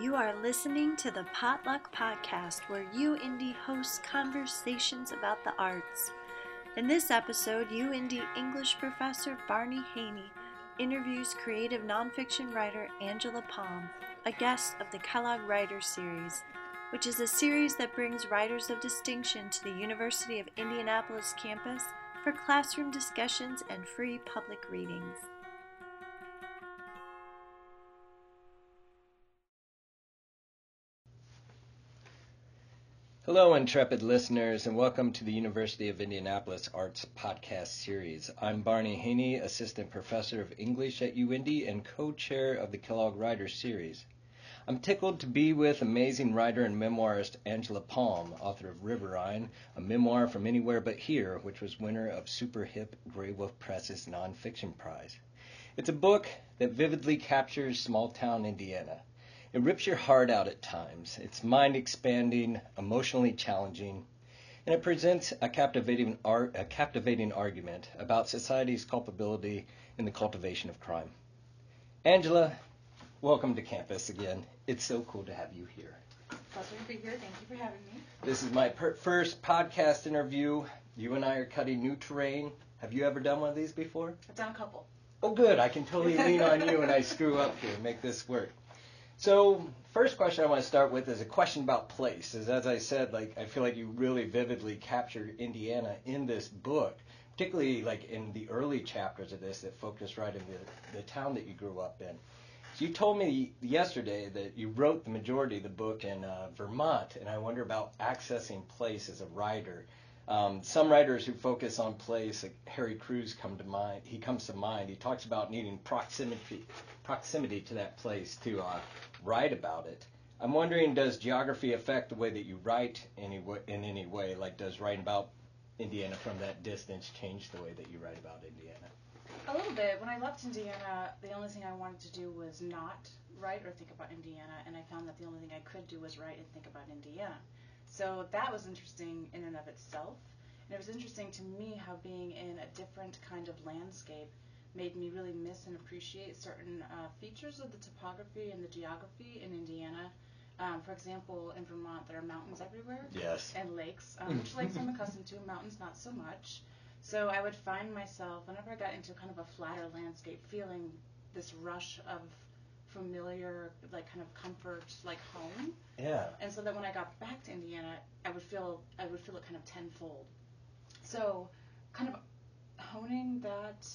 You are listening to the Potluck Podcast, where UIndy hosts conversations about the arts. In this episode, UIndy English professor Barney Haney interviews creative nonfiction writer Angela Palm, a guest of the Kellogg Writers Series, which is a series that brings writers of distinction to the University of Indianapolis campus for classroom discussions and free public readings. Hello, intrepid listeners, and welcome to the University of Indianapolis Arts Podcast Series. I'm Barney Haney, Assistant Professor of English at UIndy and co-chair of the Kellogg Writers Series. I'm tickled to be with amazing writer and memoirist Angela Palm, author of Riverine, a memoir from anywhere but here, which was winner of Super Hip Graywolf Press's Nonfiction Prize. It's a book that vividly captures small town Indiana it rips your heart out at times. It's mind expanding, emotionally challenging, and it presents a captivating, art, a captivating argument about society's culpability in the cultivation of crime. Angela, welcome to campus again. It's so cool to have you here. Pleasure to be here. Thank you for having me. This is my per- first podcast interview. You and I are cutting new terrain. Have you ever done one of these before? I've done a couple. Oh, good. I can totally lean on you and I screw up here and make this work. So, first question I want to start with is a question about place. Is as I said, like I feel like you really vividly captured Indiana in this book, particularly like in the early chapters of this that focus right in the, the town that you grew up in. So you told me yesterday that you wrote the majority of the book in uh, Vermont, and I wonder about accessing place as a writer. Um, some writers who focus on place, like Harry Crews, come to mind. He comes to mind. He talks about needing proximity, proximity to that place to uh, write about it. I'm wondering, does geography affect the way that you write any way, in any way? Like, does writing about Indiana from that distance change the way that you write about Indiana? A little bit. When I left Indiana, the only thing I wanted to do was not write or think about Indiana, and I found that the only thing I could do was write and think about Indiana. So that was interesting in and of itself. And it was interesting to me how being in a different kind of landscape made me really miss and appreciate certain uh, features of the topography and the geography in Indiana. Um, for example, in Vermont, there are mountains everywhere. Yes. And lakes, um, which lakes I'm accustomed to, mountains not so much. So I would find myself, whenever I got into kind of a flatter landscape, feeling this rush of familiar, like kind of comfort, like home. Yeah. And so that when I got back to Indiana, I would feel I would feel it kind of tenfold. So, kind of honing that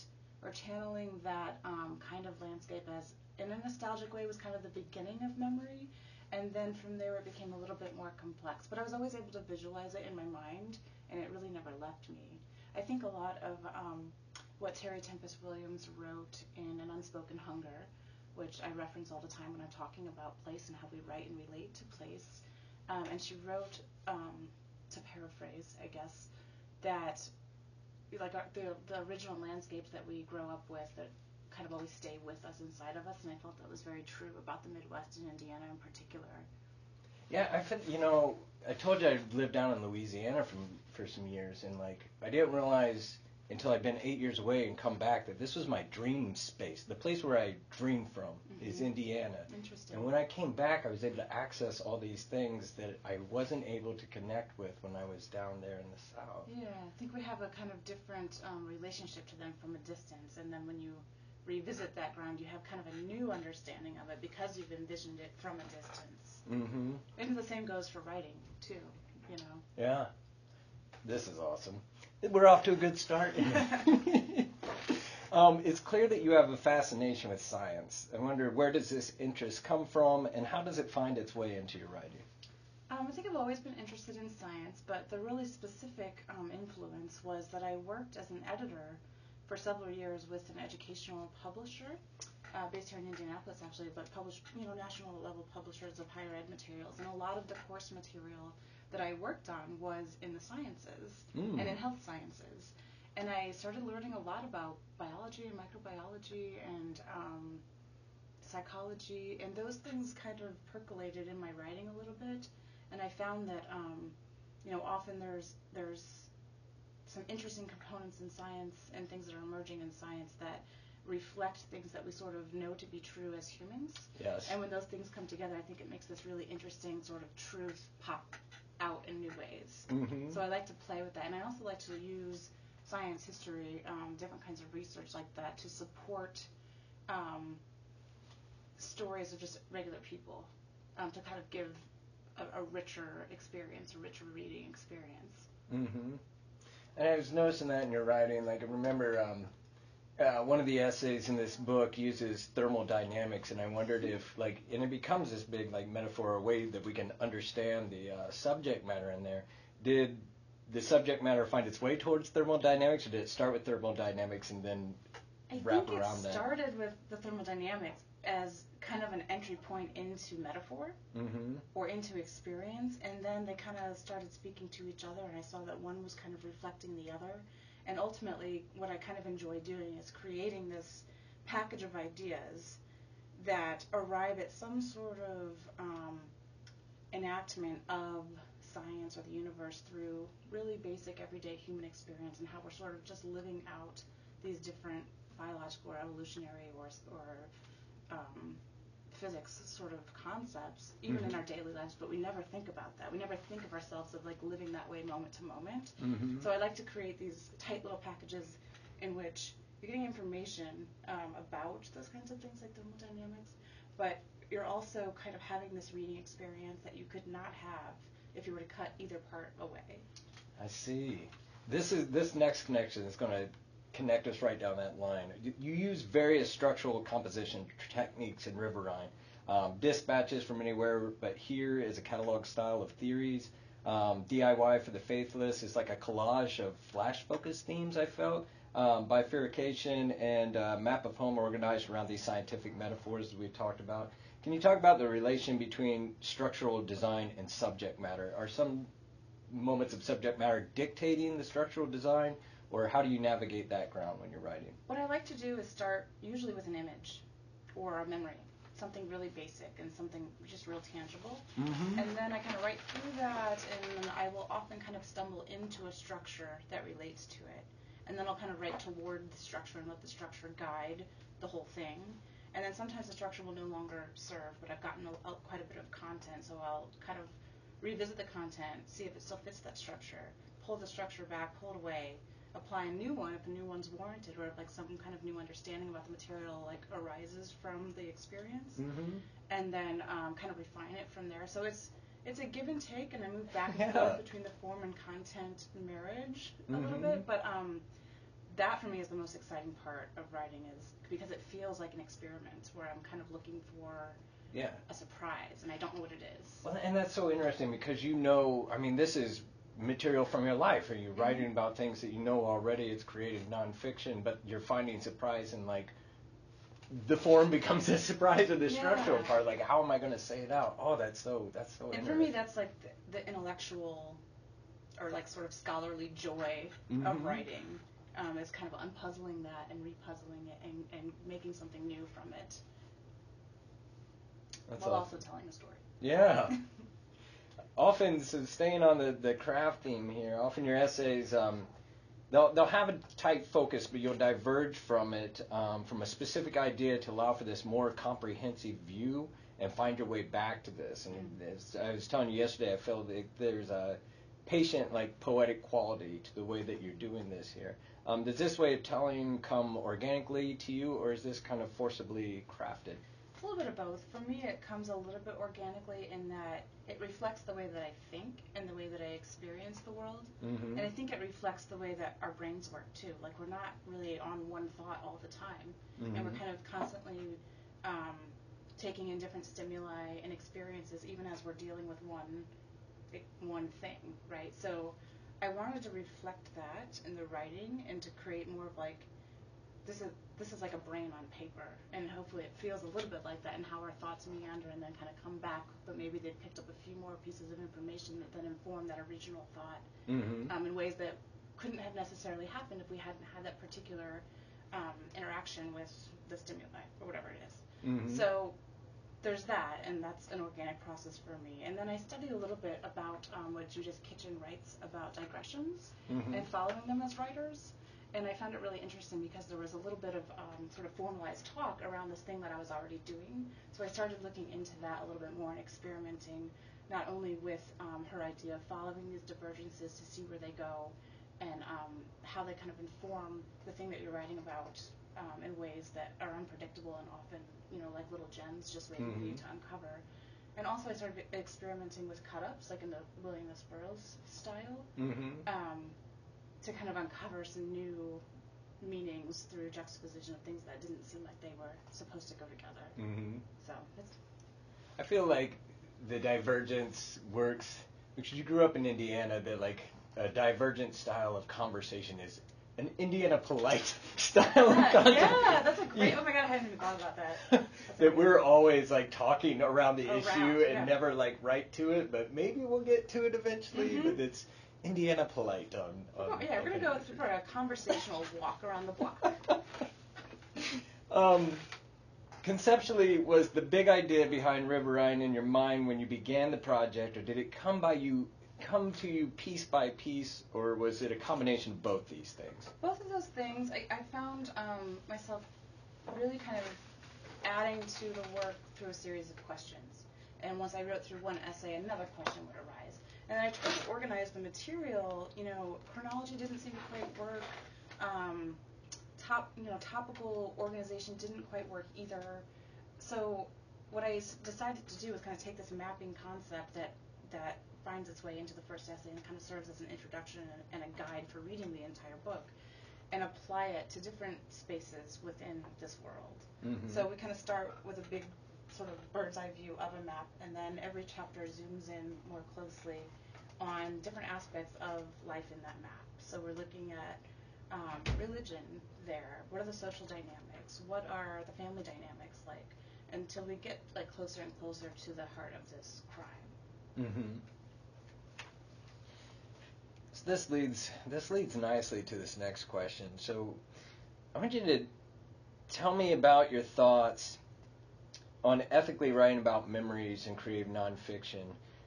or channeling that um, kind of landscape as in a nostalgic way was kind of the beginning of memory. And then from there, it became a little bit more complex. But I was always able to visualize it in my mind, and it really never left me. I think a lot of um, what Terry Tempest Williams wrote in An Unspoken Hunger, which I reference all the time when I'm talking about place and how we write and relate to place. Um, and she wrote, um, to paraphrase, I guess, that like our, the the original landscapes that we grow up with that kind of always stay with us inside of us, and I felt that was very true about the Midwest and Indiana in particular. Yeah, I feel, you know, I told you I lived down in Louisiana from for some years, and like I didn't realize until I'd been eight years away and come back that this was my dream space. The place where I dream from mm-hmm. is Indiana. Interesting. And when I came back, I was able to access all these things that I wasn't able to connect with when I was down there in the south. Yeah, I think we have a kind of different um, relationship to them from a distance, and then when you revisit that ground, you have kind of a new understanding of it because you've envisioned it from a distance. Mm-hmm. And the same goes for writing too. You know. Yeah. This is awesome. We're off to a good start. um, it's clear that you have a fascination with science. I wonder where does this interest come from, and how does it find its way into your writing? Um, I think I've always been interested in science, but the really specific um, influence was that I worked as an editor for several years with an educational publisher uh, based here in Indianapolis, actually, but published, you know, national level publishers of higher ed materials, and a lot of the course material that I worked on was in the sciences mm. and in health sciences. And I started learning a lot about biology and microbiology and um, psychology, and those things kind of percolated in my writing a little bit. And I found that, um, you know, often there's there's some interesting components in science and things that are emerging in science that reflect things that we sort of know to be true as humans. Yes. And when those things come together, I think it makes this really interesting sort of truth pop out in new ways. Mm-hmm. So I like to play with that, and I also like to use science, history, um, different kinds of research like that to support um, stories of just regular people, um, to kind of give a, a richer experience, a richer reading experience. Mm-hmm. And I was noticing that in your writing. Like, I remember um, uh, one of the essays in this book uses thermodynamics, and I wondered if, like, and it becomes this big, like, metaphor or way that we can understand the uh, subject matter in there. Did the subject matter find its way towards thermodynamics, or did it start with thermodynamics and then I wrap think around it that? started with the thermodynamics as kind of an entry point into metaphor Mm-hmm. or into experience, and then they kind of started speaking to each other, and I saw that one was kind of reflecting the other. And ultimately, what I kind of enjoy doing is creating this package of ideas that arrive at some sort of um, enactment of science or the universe through really basic everyday human experience and how we're sort of just living out these different biological or evolutionary or, or um, physics sort of concepts, even in Mhm. our daily lives, but we never think about that. We never think of ourselves of like living that way moment to moment. Mm-hmm. So I like to create these tight little packages in which you're getting information um, about those kinds of things like thermodynamics, but you're also kind of having this reading experience that you could not have if you were to cut either part away. I see. This is this next connection is going to connect us right down that line. You, you use various structural composition techniques in Riverine. Um, dispatches from anywhere, but here is a catalog style of theories. Um, DIY for the faithless is like a collage of flash focus themes. I felt um, bifurcation and uh, map of home organized around these scientific metaphors we talked about. Can you talk about the relation between structural design and subject matter? Are some moments of subject matter dictating the structural design, or how do you navigate that ground when you're writing? What I like to do is start usually with an image or a memory, something really basic and something just real tangible. Mm-hmm. And then I kind of write through that, and I will often kind of stumble into a structure that relates to it. And then I'll kind of write toward the structure and let the structure guide the whole thing. And then sometimes the structure will no longer serve, but I've gotten a, a, quite a bit of content, so I'll kind of revisit the content, see if it still fits that structure, pull the structure back, pull it away, apply a new one if the new one's warranted, or if like some kind of new understanding about the material like arises from the experience Mm-hmm. and then um, kind of refine it from there. So it's it's a give and take, and I move back and Yeah. forth between the form and content marriage a little Mhm. bit. But um, that for me is the most exciting part of writing is because it feels like an experiment where I'm kind of looking for Yeah. a surprise, and I don't know what it is. Well, and that's so interesting because you know, I mean, this is material from your life. Are you Mm-hmm. writing about things that you know already? It's creative nonfiction, but you're finding surprise in like the form becomes a surprise of the structural part. Like, how am I going to say it out? Oh, that's so that's so. And for me, that's like the, the intellectual or like sort of scholarly joy Mhm. of writing. Um, is kind of unpuzzling that and repuzzling it and, and making something new from it That's while awesome. also telling a story. Yeah. often, so staying on the, the craft theme here, often your essays, um, they'll, they'll have a tight focus, but you'll diverge from it, um, from a specific idea to allow for this more comprehensive view and find your way back to this. And as I was telling you yesterday, I feel that there's a patient, like poetic quality to the way that you're doing this here. Um, does this way of telling come organically to you, or is this kind of forcibly crafted? It's a little bit of both. For me, it comes a little bit organically in that it reflects the way that I think and the way that I experience the world. Mm-hmm. And I think it reflects the way that our brains work too. Like we're not really on one thought all the time, and we're kind of constantly um, taking in different stimuli and experiences, even as we're dealing with one one thing, right? So I wanted to reflect that in the writing and to create more of like this is this is like a brain on paper, and hopefully it feels a little bit like that, and how our thoughts meander and then kind of come back, but maybe they've picked up a few more pieces of information that then inform that original thought Mm-hmm. um, in ways that couldn't have necessarily happened if we hadn't had that particular um, interaction with the stimuli or whatever it is. Mm-hmm. So there's that, and that's an organic process for me. And then I studied a little bit about um, what Judith Kitchen writes about digressions Mhm. and following them as writers. and I found it really interesting because there was a little bit of um, sort of formalized talk around this thing that I was already doing. So I started looking into that a little bit more and experimenting not only with um, her idea of following these divergences to see where they go and um, how they kind of inform the thing that you're writing about um, in ways that are unpredictable and often, you know, like little gems just waiting for you Mhm. to uncover. And also I started experimenting with cut-ups, like in the William S. Burroughs style Mm-hmm. um, to kind of uncover some new meanings through juxtaposition of things that didn't seem like they were supposed to go together. Mm-hmm. So it's I feel like the divergence works because you grew up in Indiana. That like a divergent style of conversation is an Indiana polite style of yeah, conversation. yeah, that's a great. Yeah. Oh my god, I hadn't even thought about that. That we're always like talking around the Around, issue and yeah. never like right to it, but maybe we'll get to it eventually. Mhm. But it's Indiana polite on. On go- yeah, we're gonna go through for a conversational walk around the block. um, conceptually, was the big idea behind Riverine in your mind when you began the project, or did it come by you, come to you piece by piece, or was it a combination of both these things? Both of those things, I, I found um, myself really kind of adding to the work through a series of questions. And once I wrote through one essay, another question would arise. And then I tried to organize the material. You know, chronology didn't seem to quite work. Um, top, you know, topical organization didn't quite work either. So what I decided to do was kind of take this mapping concept that that finds its way into the first essay and kind of serves as an introduction and, and a guide for reading the entire book, and apply it to different spaces within this world. Mhm. So we kind of start with a big sort of bird's eye view of a map, and then every chapter zooms in more closely on different aspects of life in that map. So we're looking at um, religion there. What are the social dynamics? What are the family dynamics like? Until we get like closer and closer to the heart of this crime. Mm-hmm. So this leads this leads nicely to this next question. So I want you to tell me about your thoughts on ethically writing about memories in creative nonfiction.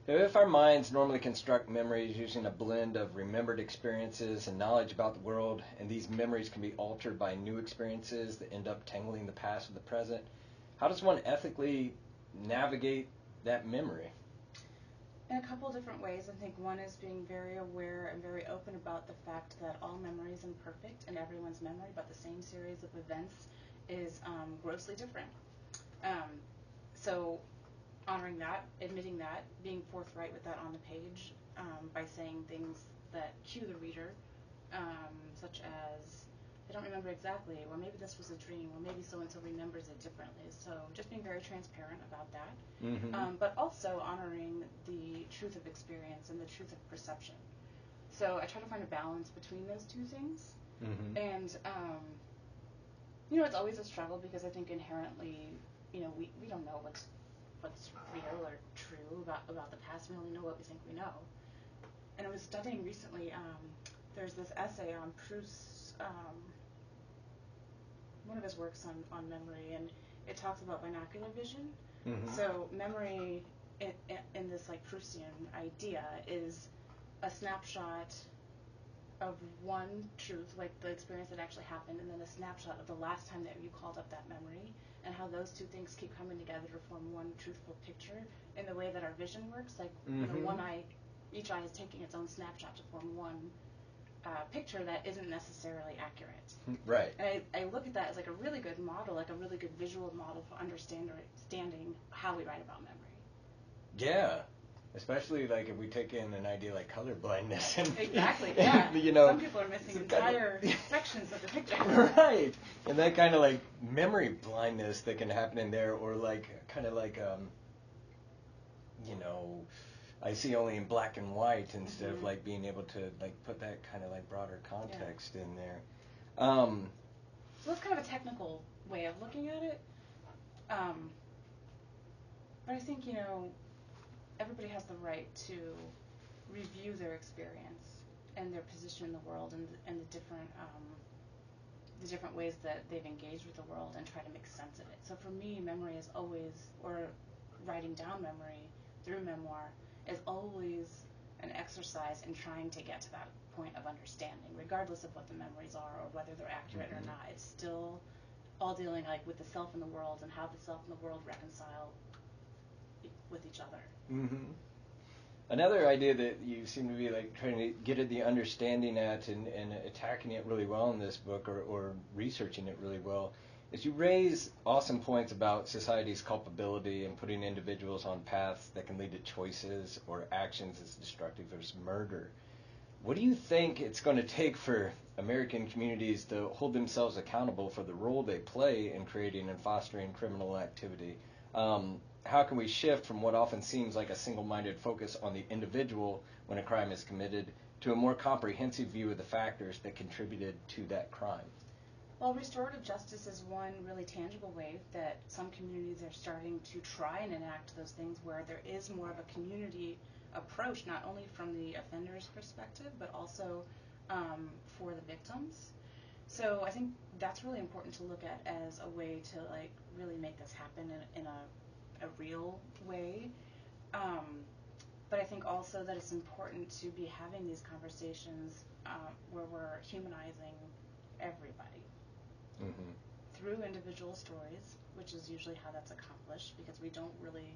If our minds normally construct memories using a blend of remembered experiences and knowledge about the world, and these memories can be altered by new experiences that end up tangling the past with the present, how does one ethically navigate that memory? In a couple different ways. I think one is being very aware and very open about the fact that all memory is imperfect and everyone's memory about the same series of events is um, grossly different. Um, so, honoring that, admitting that, being forthright with that on the page um, by saying things that cue the reader, um, such as, I don't remember exactly, or maybe this was a dream, or maybe so and so remembers it differently. So, just being very transparent about that Mm-hmm. um, but also honoring the truth of experience and the truth of perception. So I try to find a balance between those two things. mm-hmm. And, um, you know, it's always a struggle because I think inherently, you know, we, we don't know what's what's real or true about, about the past. We only know what we think we know. And I was studying recently, um, there's this essay on Proust's, um, one of his works on, on memory, and it talks about binocular vision. Mhm. So memory in, in, this like Proustian idea is a snapshot of one truth, like the experience that actually happened, and then a snapshot of the last time that you called up that memory, and how those two things keep coming together to form one truthful picture. In the way that our vision works, like Mhm. know, one eye, each eye is taking its own snapshot to form one uh, picture that isn't necessarily accurate. Right. And I, I look at that as like a really good model, like a really good visual model for understand- understanding how we write about memory. Yeah. Especially like if we take in an idea like color blindness and Exactly, yeah. you know Some people are missing kind of- entire sections of the picture. right. And that kind of like memory blindness that can happen in there or like kind of like um you know I see only in black and white instead of Mhm. like being able to like put that kind of like broader context in there. Um So that's kind of a technical way of looking at it. Um, but I think, you know, everybody has the right to review their experience and their position in the world and, and the different um, the different ways that they've engaged with the world and try to make sense of it. So for me, memory is always, or writing down memory through memoir, is always an exercise in trying to get to that point of understanding, regardless of what the memories are or whether they're accurate Mhm. or not. It's still all dealing like with the self and the world and how the self and the world reconcile with each other. hmm Another idea that you seem to be like trying to get at the understanding at and, and attacking it really well in this book or, or researching it really well is you raise awesome points about society's culpability and putting individuals on paths that can lead to choices or actions as destructive as murder. What do you think it's going to take for American communities to hold themselves accountable for the role they play in creating and fostering criminal activity? Um, how can we shift from what often seems like a single minded focus on the individual when a crime is committed to a more comprehensive view of the factors that contributed to that crime? Well, restorative justice is one really tangible way that some communities are starting to try and enact those things where there is more of a community approach, not only from the offender's perspective, but also um, for the victims. So I think that's really important to look at as a way to like really make this happen in, in a, a real way. Um, but I think also that it's important to be having these conversations uh, where we're humanizing everybody Mm-hmm. through individual stories, which is usually how that's accomplished because we don't really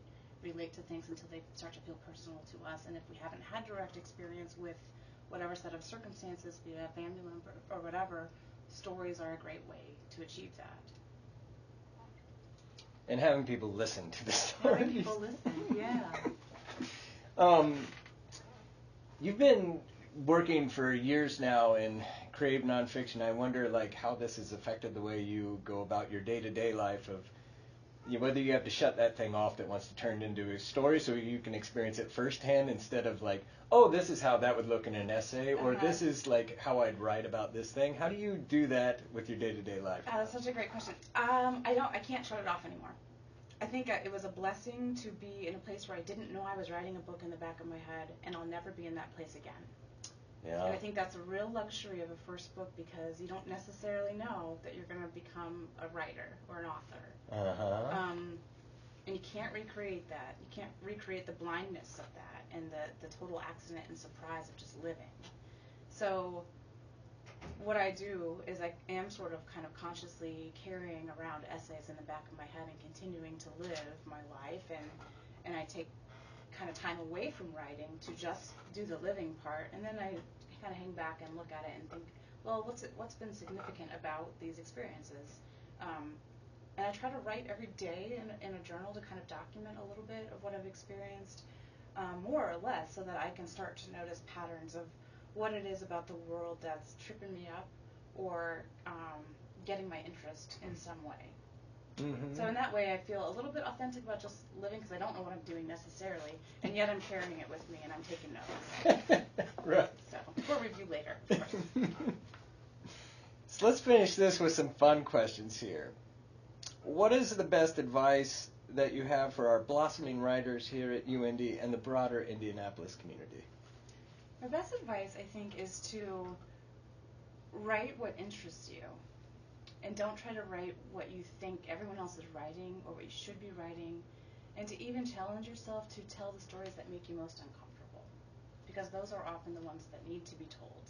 relate to things until they start to feel personal to us. And if we haven't had direct experience with whatever set of circumstances, be it a family member or whatever, stories are a great way to achieve that. And having people listen to the stories. Having people listen, yeah. Um, you've been working for years now in creative nonfiction. I wonder, like, how this has affected the way you go about your day-to-day life of you know, whether you have to shut that thing off that wants to turn into a story so you can experience it firsthand instead of like, oh, this is how that would look in an essay, or Uh-huh. this is like how I'd write about this thing. How do you do that with your day-to-day life? Uh, that's such a great question. Um, I don't. I can't shut it off anymore. I think uh, it was a blessing to be in a place where I didn't know I was writing a book in the back of my head, and I'll never be in that place again. Yeah. And I think that's a real luxury of a first book because you don't necessarily know that you're going to become a writer or an author. Uh-huh. Um, and you can't recreate that. You can't recreate the blindness of that and the, the total accident and surprise of just living. So, what I do is I am sort of kind of consciously carrying around essays in the back of my head and continuing to live my life. And, and I take kind of time away from writing to just do the living part. And then I kind of hang back and look at it and think, well, what's it, what's been significant about these experiences? Um, and I try to write every day in, in a journal to kind of document a little bit of what I've experienced, um, more or less, so that I can start to notice patterns of what it is about the world that's tripping me up or um, getting my interest in some way. Mm-hmm. So in that way, I feel a little bit authentic about just living because I don't know what I'm doing necessarily, and yet I'm carrying it with me and I'm taking notes. right. So for review later. So let's finish this with some fun questions here. What is the best advice that you have for our blossoming writers here at UIndy and the broader Indianapolis community? My best advice, I think, is to write what interests you. And don't try to write what you think everyone else is writing or what you should be writing. And to even challenge yourself to tell the stories that make you most uncomfortable. Because those are often the ones that need to be told.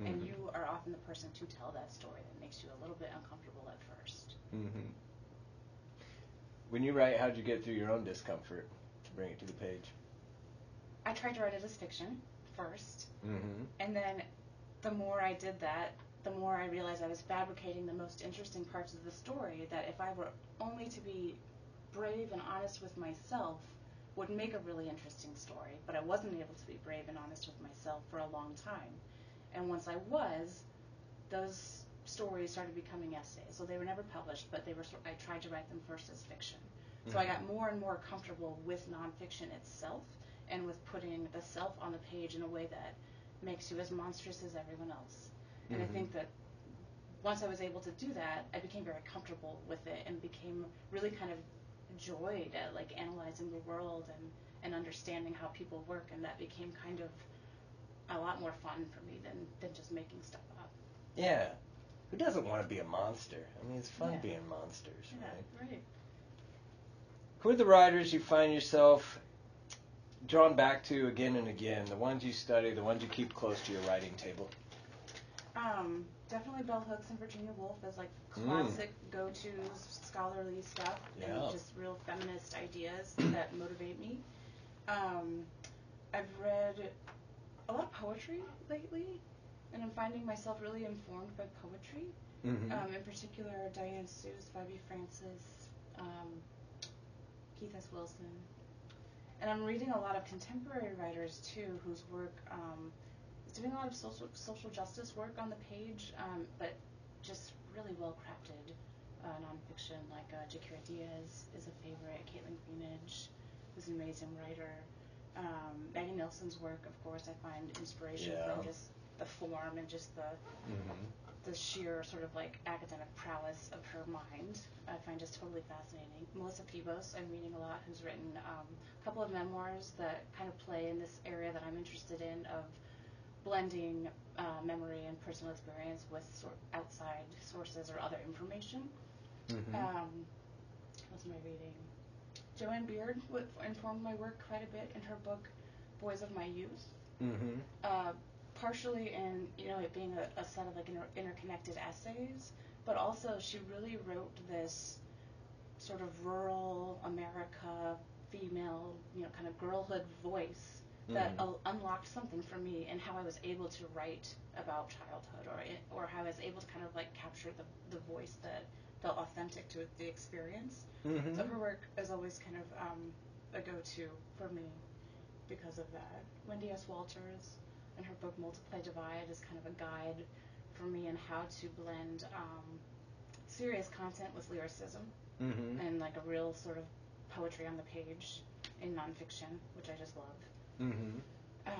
And Mhm. you are often the person to tell that story that makes you a little bit uncomfortable at first. Mm-hmm. When you write, how'd you get through your own discomfort to bring it to the page? I tried to write it as fiction first. Mm-hmm. And then the more I did that, the more I realized I was fabricating the most interesting parts of the story that if I were only to be brave and honest with myself would make a really interesting story, but I wasn't able to be brave and honest with myself for a long time. And once I was, those stories started becoming essays. So they were never published, but they were I tried to write them first as fiction. So I mm-hmm. got more and more comfortable with nonfiction itself and with putting the self on the page in a way that makes you as monstrous as everyone else. And I Mhm. think that once I was able to do that, I became very comfortable with it and became really kind of joyed at like analyzing the world and, and understanding how people work and that became kind of a lot more fun for me than, than just making stuff up. Yeah. Who doesn't want to be a monster? I mean, it's fun Yeah. being monsters, right? right. Who are the writers you find yourself drawn back to again and again? The ones you study, the ones you keep close to your writing table. Um, definitely Bell Hooks and Virginia Woolf as like Mm. classic go-to scholarly stuff Yeah. and just real feminist ideas that motivate me. Um, I've read a lot of poetry lately, and I'm finding myself really informed by poetry. Mm-hmm. Um, in particular, Diane Seuss, Bobby Francis, um, Keith S. Wilson. And I'm reading a lot of contemporary writers too, whose work um, doing a lot of social social justice work on the page, um, but just really well crafted uh, nonfiction. Like uh, Jaquira Díaz is a favorite. Kaitlyn Greenidge is an amazing writer. Um, Maggie Nelson's work, of course, I find inspiration Yeah. from just the form and just the Mm-hmm. the sheer sort of like academic prowess of her mind. I find just totally fascinating. Melissa Febos, I'm reading a lot, who's written um, a couple of memoirs that kind of play in this area that I'm interested in of blending uh, memory and personal experience with sort outside sources or other information. Mm-hmm. Um, what's my reading? Jo Ann Beard w- informed my work quite a bit in her book Boys of My Youth mm-hmm. uh, partially in you know it being a, a set of like inter- interconnected essays, but also she really wrote this sort of rural America female you know kind of girlhood voice that uh, unlocked something for me and how I was able to write about childhood or it, or how I was able to kind of like capture the the voice that felt authentic to the experience. Mm-hmm. So her work is always kind of um, a go-to for me because of that. Wendy S. Walters and her book Multiply Divide is kind of a guide for me in how to blend um, serious content with lyricism Mm-hmm. and like a real sort of poetry on the page in nonfiction, which I just love. Mm-hmm. Um,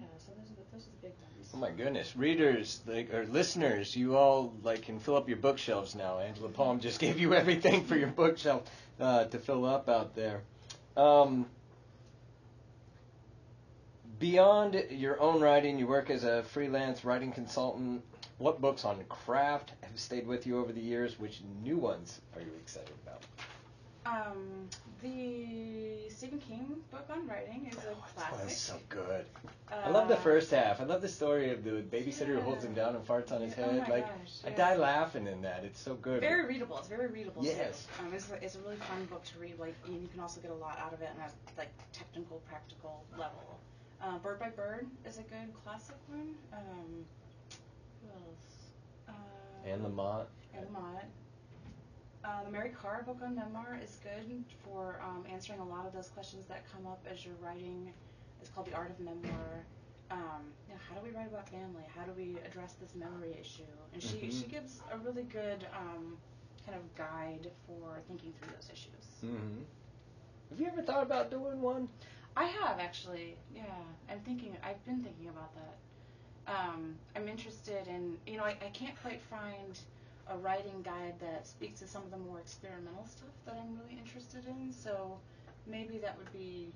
yeah, so those are the, those are the big ones. Oh my goodness, readers like or listeners, you all like can fill up your bookshelves now. Angela Palm just gave you everything for your bookshelf uh, to fill up out there. Um, beyond your own writing, you work as a freelance writing consultant. What books on craft have stayed with you over the years? Which new ones are you excited about? Um, the Stephen King book on writing is a Oh, classic. one's so good. I love the Uh, first half. I love the story of the babysitter who holds him down and farts on his Oh head. my like gosh, I die laughing in that. It's so good. Very readable. It's very readable. Yes. Um, it's, a, it's a really fun book to read. Like and you can also get a lot out of it on a like technical, practical level. Uh, Bird by Bird is a good classic one. Um, who else? Uh, and Lamont. Anne Lamott. Uh, the Mary Karr book on memoir is good for um, answering a lot of those questions that come up as you're writing. It's called The Art of Memoir. Um, you know, how do we write about family? How do we address this memory issue? And she, Mhm. she gives a really good um, kind of guide for thinking through those issues. Mm-hmm. Have you ever thought about doing one? I have actually, yeah. I'm thinking. I've been thinking about that. Um, I'm interested in, you know, I, I can't quite find a writing guide that speaks to some of the more experimental stuff that I'm really interested in. So maybe that would be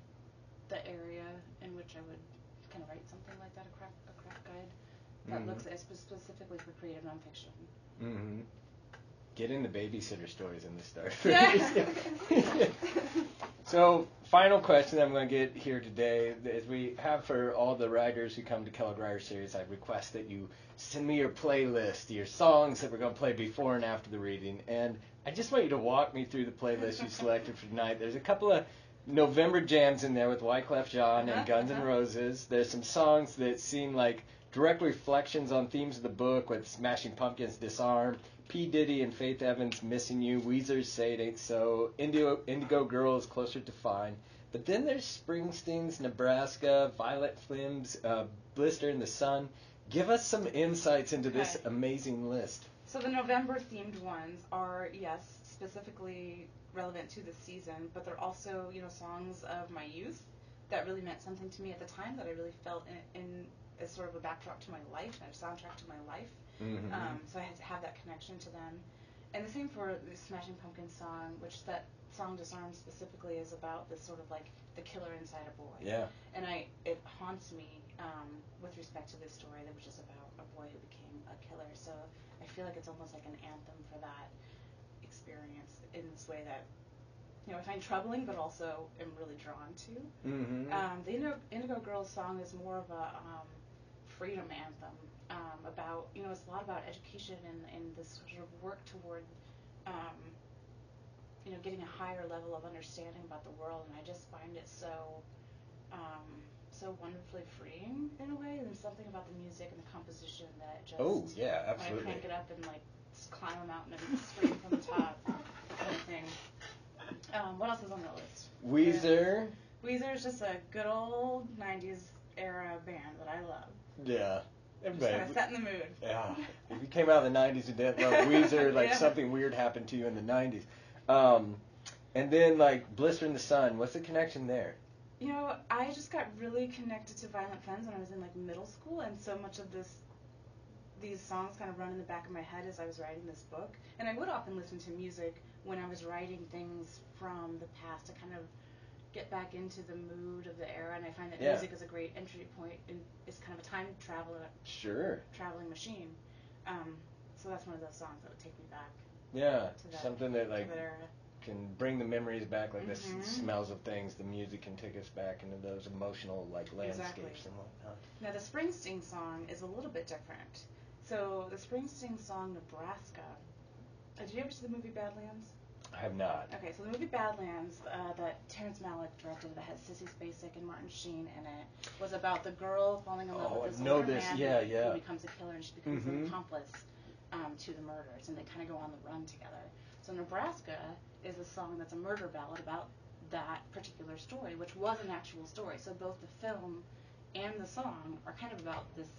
the area in which I would kind of write something like that, a craft, a craft guide that Mhm. looks at spe- specifically for creative nonfiction. Mm-hmm. Get in the babysitter stories in the start. Yeah. so, final question I'm going to get here today is we have for all the writers who come to Kellogg Writer Series, I request that you send me your playlist, your songs that we're going to play before and after the reading. And I just want you to walk me through the playlist you selected for tonight. There's a couple of November jams in there with Wyclef Jean Uh-huh, and Guns N' uh-huh. Roses. There's some songs that seem like direct reflections on themes of the book with Smashing Pumpkins, Disarm, P. Diddy and Faith Evans, Missing You, Weezer's Say It Ain't So, Indigo, Indigo Girl is Closer to Fine. But then there's Springsteen's Nebraska, Violent Femmes uh, Blister in the Sun. Give us some insights into this amazing list. So the November themed ones are yes, specifically relevant to the season, but they're also you know songs of my youth that really meant something to me at the time that I really felt in, in as sort of a backdrop to my life and a soundtrack to my life. Mm-hmm. Um, so I had to have that connection to them. And the same for the Smashing Pumpkins song, which that song Disarm specifically is about this sort of like the killer inside a boy. yeah. And I it haunts me um, with respect to this story, that which is about a boy who became a killer. So I feel like it's almost like an anthem for that experience in this way that you know, I find troubling, but also am really drawn to. Mm-hmm. Um, the Indigo, Indigo Girls song is more of a um, freedom anthem um, about, you know, it's a lot about education and, and this sort of work toward, um, you know, getting a higher level of understanding about the world. And I just find it so, um, so wonderfully freeing in a way. And there's something about the music and the composition that just, Oh yeah, when I absolutely. crank it up and like climb a mountain and scream from the top, kind of thing. Um, what else is on the list? Weezer. Weezer is just a good old '90s era band that I love. Yeah. Just kind Everybody. of set in the mood. Yeah. If you came out of the '90s and didn't love Weezer, like Yeah. something weird happened to you in the '90s. Um, and then like Blister in the Sun. What's the connection there? You know, I just got really connected to Violent Femmes when I was in like middle school, and so much of this, these songs kind of run in the back of my head as I was writing this book. And I would often listen to music when I was writing things from the past to kind of get back into the mood of the era. And I find that Yeah. music is a great entry point, and it's kind of a time travel Sure. traveling machine. Um, so that's one of those songs that would take me back Yeah. That- Something that like that can bring the memories back, like the s- Mhm. smells of things. The music can take us back into those emotional like landscapes Exactly. and whatnot. Now the Springsteen song is a little bit different. So the Springsteen song Nebraska. Uh, did you ever see the movie Badlands? I have not. Okay, so the movie Badlands uh, that Terrence Malick directed that has Sissy Spacek and Martin Sheen in it was about the girl falling in love Oh, with this know older this. man Yeah, who, yeah. who becomes a killer and she becomes Mhm. an accomplice um, to the murders and they kind of go on the run together. So Nebraska is a song that's a murder ballad about that particular story, which was an actual story. So both the film and the song are kind of about this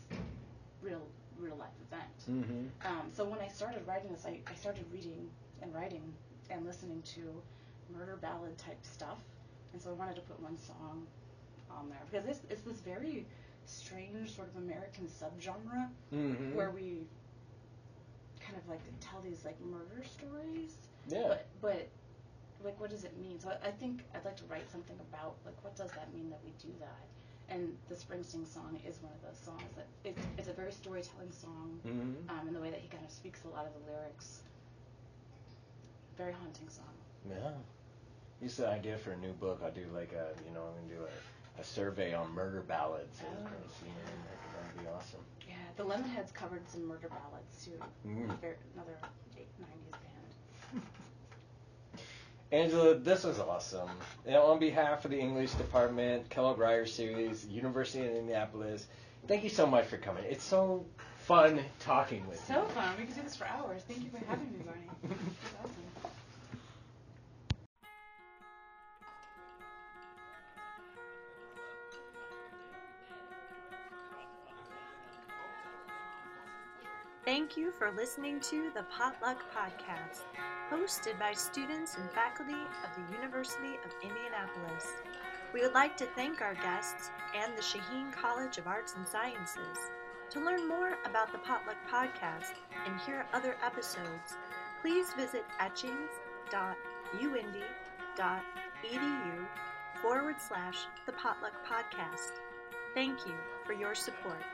real real life event. Mm-hmm. Um, so when I started writing this, I, I started reading and writing and listening to murder ballad type stuff, and so I wanted to put one song on there because it's, it's this very strange sort of American subgenre Mm-hmm. where we kind of like tell these like murder stories, yeah. but but like what does it mean? So I, I think I'd like to write something about like what does that mean that we do that. And the Springsteen song is one of those songs that it's, it's a very storytelling song mm-hmm. um, in the way that he kind of speaks a lot of the lyrics. Very haunting song. Yeah. Is the idea for a new book. I'll do like a, you know, I'm gonna do a, a survey on murder ballads Oh. and see that'd be awesome. Yeah, the Lemonheads covered some murder ballads too. Mm. Another 90s band. Angela, this was awesome. And on behalf of the English department, Kellogg Writer series, University of Indianapolis, thank you so much for coming. It's so fun talking with you. So fun. We could do this for hours. Thank you for having me, Barney. This awesome. Thank you for listening to the Potluck Podcast, hosted by students and faculty of the University of Indianapolis. We would like to thank our guests and the Shaheen College of Arts and Sciences. To learn more about the Potluck Podcast and hear other episodes, please visit etchings.uindy.edu forward slash the Potluck Podcast. Thank you for your support.